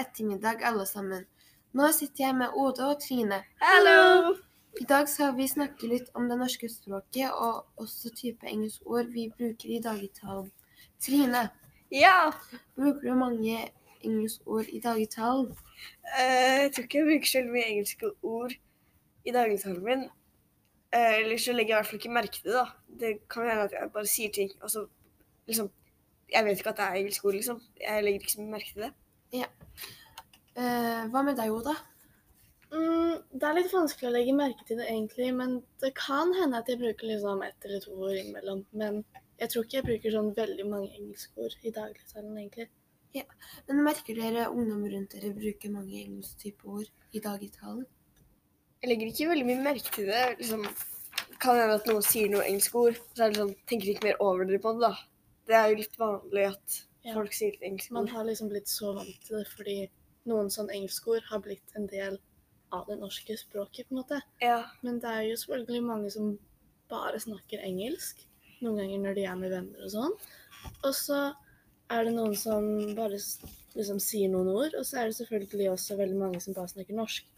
ettermiddag, alle sammen. Nå sitter jeg med Oda og Trine. Hallo! I dag skal vi snakke litt om det norske språket, og også type engelske ord vi bruker i dagligtalen. Trine, Ja. bruker du mange engelske ord i dagligtalen? eh, jeg tror ikke jeg bruker så veldig mye engelske ord i dagligtalen min. Eh, eller så legger jeg i hvert fall ikke merke til det. da. Det kan hende at jeg bare sier ting, og så liksom Jeg vet ikke at det er engelske ord, liksom. Jeg legger ikke så mye merke til det. Eh, hva med deg, Oda? Mm, det er litt vanskelig å legge merke til det egentlig, men det kan hende at jeg bruker liksom ett eller to ord innimellom. Men jeg tror ikke jeg bruker sånn veldig mange engelske ord i dagligtalen, egentlig. Men merker dere ungdom rundt dere bruker mange engelske type ord i dagligtalen? Jeg legger ikke veldig mye merke til det. liksom kan hende at noen sier noe engelske ord, så er det sånn, tenker ikke mer over det på det. da. Det er jo litt vanlig at Ja. folk sier engelske Man har liksom blitt så vant til det fordi noen sånne engelske ord har blitt en del av det norske språket, på en måte. Ja. Men det er jo selvfølgelig mange som bare snakker engelsk. Noen ganger når de er med venner og sånn. Og så er det noen som bare liksom sier noen ord, og så er det selvfølgelig også veldig mange som bare snakker norsk.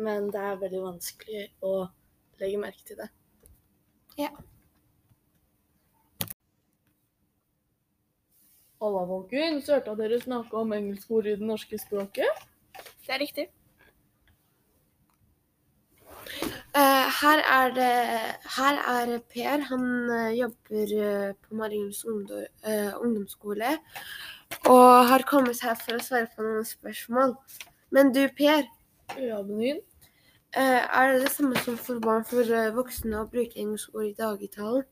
Men det er veldig vanskelig å legge merke til det. Halla, folkens. Hørte at dere snakka om engelskord i det norske språket? Det er riktig. Uh, her er det Her er Per. Han uh, jobber uh, på Marienlyst ungdom, ungdomsskole. Og har kommet her for å svare på noen spørsmål. Men du, Per. Ja, Benin. eh, er det det samme som for barn for voksne å bruke engelskord i dagligtalen?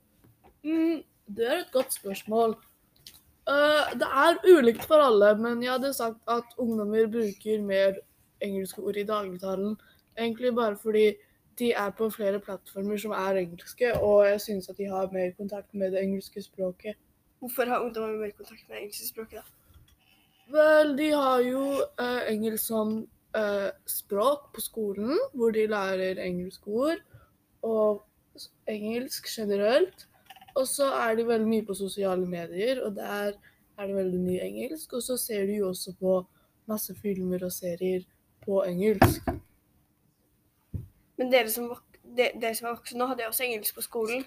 Mm, det er et godt spørsmål. Eh, det er ulikt for alle, men jeg hadde sagt at ungdommer bruker mer engelske ord i dagligtalen. Egentlig bare fordi de er på flere plattformer som er engelske, og jeg synes at de har mer kontakt med det engelske språket. Hvorfor har ungdommer mer kontakt med det engelske språket, da? Vel, de har jo uh, engelsk som uh, språk på skolen, hvor de lærer engelske ord, og engelsk generelt. Og så er de veldig mye på sosiale medier, og der er det veldig mye engelsk. Og så ser du jo også på masse filmer og serier på engelsk. Men dere som, de, dere som er voksne nå, hadde jo også engelsk på skolen.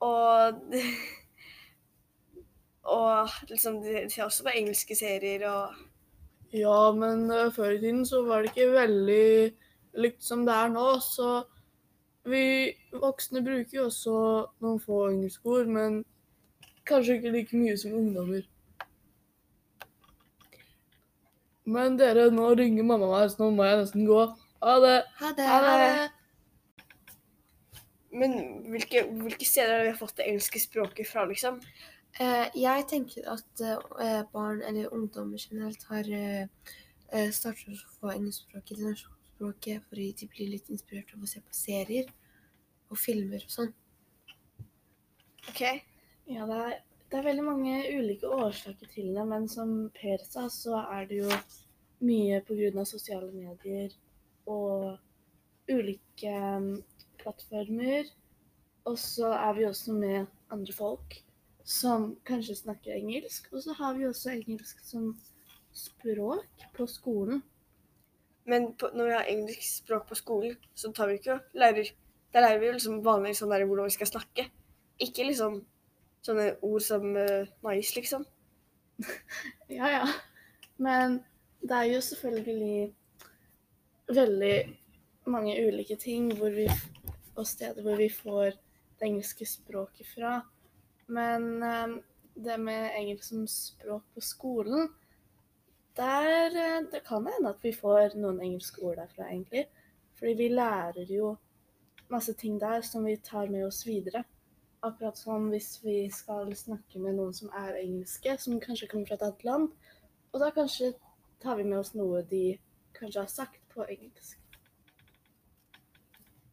Og Og liksom, de ser også på engelske serier og Ja, men uh, før i tiden så var det ikke veldig likt som det er nå, så vi voksne bruker jo også noen få engelske ord, men kanskje ikke like mye som ungdommer. Men dere, nå ringer mamma meg, så nå må jeg nesten gå. Ha det! Ha det. Ha det. Men hvilke, hvilke steder har vi fått det engelske språket fra, liksom? Eh, jeg tenker at eh, barn eller ungdommer generelt har eh, eh, startet å få engelskspråk i norskspråket språket fordi de blir litt inspirert av å se på serier og filmer og sånn. OK? Ja, det er, det er veldig mange ulike årsaker til det, men som Per sa, så er det jo mye pga. sosiale medier og ulike mm, plattformer. Og så er vi også med andre folk som kanskje snakker engelsk. Og så har vi også engelsk som språk på skolen. Men på, når vi har engelsk språk på skolen, så tar vi ikke og lærer Der lærer vi jo liksom vanlig sånn der hvordan vi skal snakke. Ikke liksom sånne ord som uh, nice, liksom. Ja, ja. Men det er jo selvfølgelig veldig mange ulike ting vi, og steder hvor vi får det engelske språket fra. Men eh, det med engelsk som språk på skolen, der eh, det kan hende at vi får noen engelske ord derfra, egentlig. Fordi vi lærer jo masse ting der som vi tar med oss videre. Akkurat som hvis vi skal snakke med noen som er engelske, som kanskje kommer fra et annet land. Og da kanskje tar vi med oss noe de kanskje har sagt på engelsk.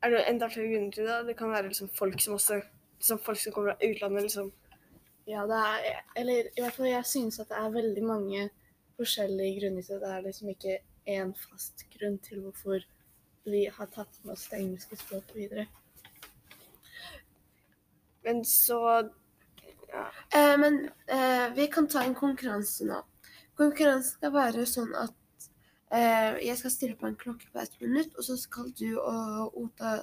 Er det enda flere grunner til det? Det kan være liksom folk som også liksom folk som kommer fra utlandet, liksom. Ja, det er Eller i hvert fall jeg synes at det er veldig mange forskjellige grunner til det. Det er liksom ikke én fast grunn til hvorfor vi har tatt med oss det engelske språket videre. Men så Eh, men eh, vi kan ta en konkurranse nå. Konkurransen skal være sånn at eh, jeg skal stille på en klokke på ett minutt, og så skal du og Ota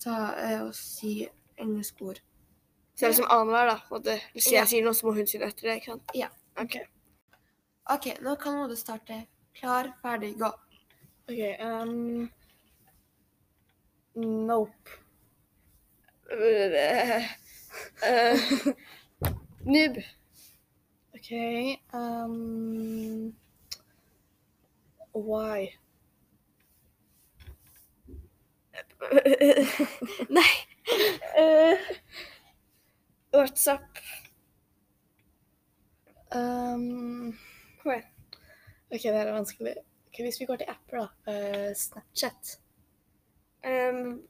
ta eh, og si engelske ord. Så det er liksom annenhver, da. på måte. Hvis jeg Ja. sier noe, så må hun si det etter det. ikke sant? Ja. Ok. OK, nå kan Ode starte. Klar, ferdig, gå. OK. Um, nope. Eh, Noob. OK. Um, why? Nei. Eh, WhatsApp. Um, Kom. OK, det her er vanskelig. Okay, hvis vi går til apper, da. Uh, Snapchat. Um,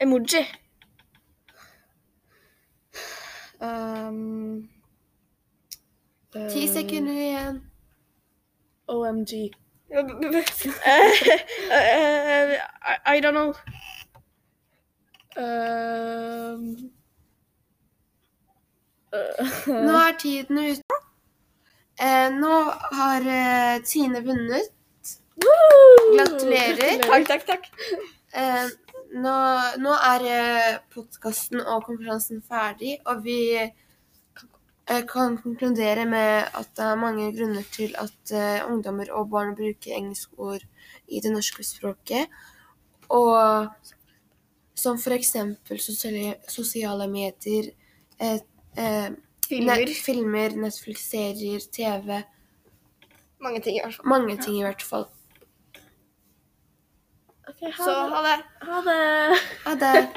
emoji. Um, Ti eh, sekunder igjen. OMG. uh, eh, I, I don't know. Um, eh, Nå er tiden ute. Eh, nå har eh, Tine vunnet. Gratulerer. Takk, takk, takk. Eh, nå, nå er eh, podkasten og konferansen ferdig, og vi eh, kan konkludere med at det er mange grunner til at eh, ungdommer og barn bruker engelske ord i det norske språket. Og som eksempel sosiale, sosiale medier, eh, eh, Filmer. Net, filmer, Netflix-serier, TV. Mange ting i hvert fall. Mange ting i hvert fall. OK, ha Så ha det. Ha det. Ha det.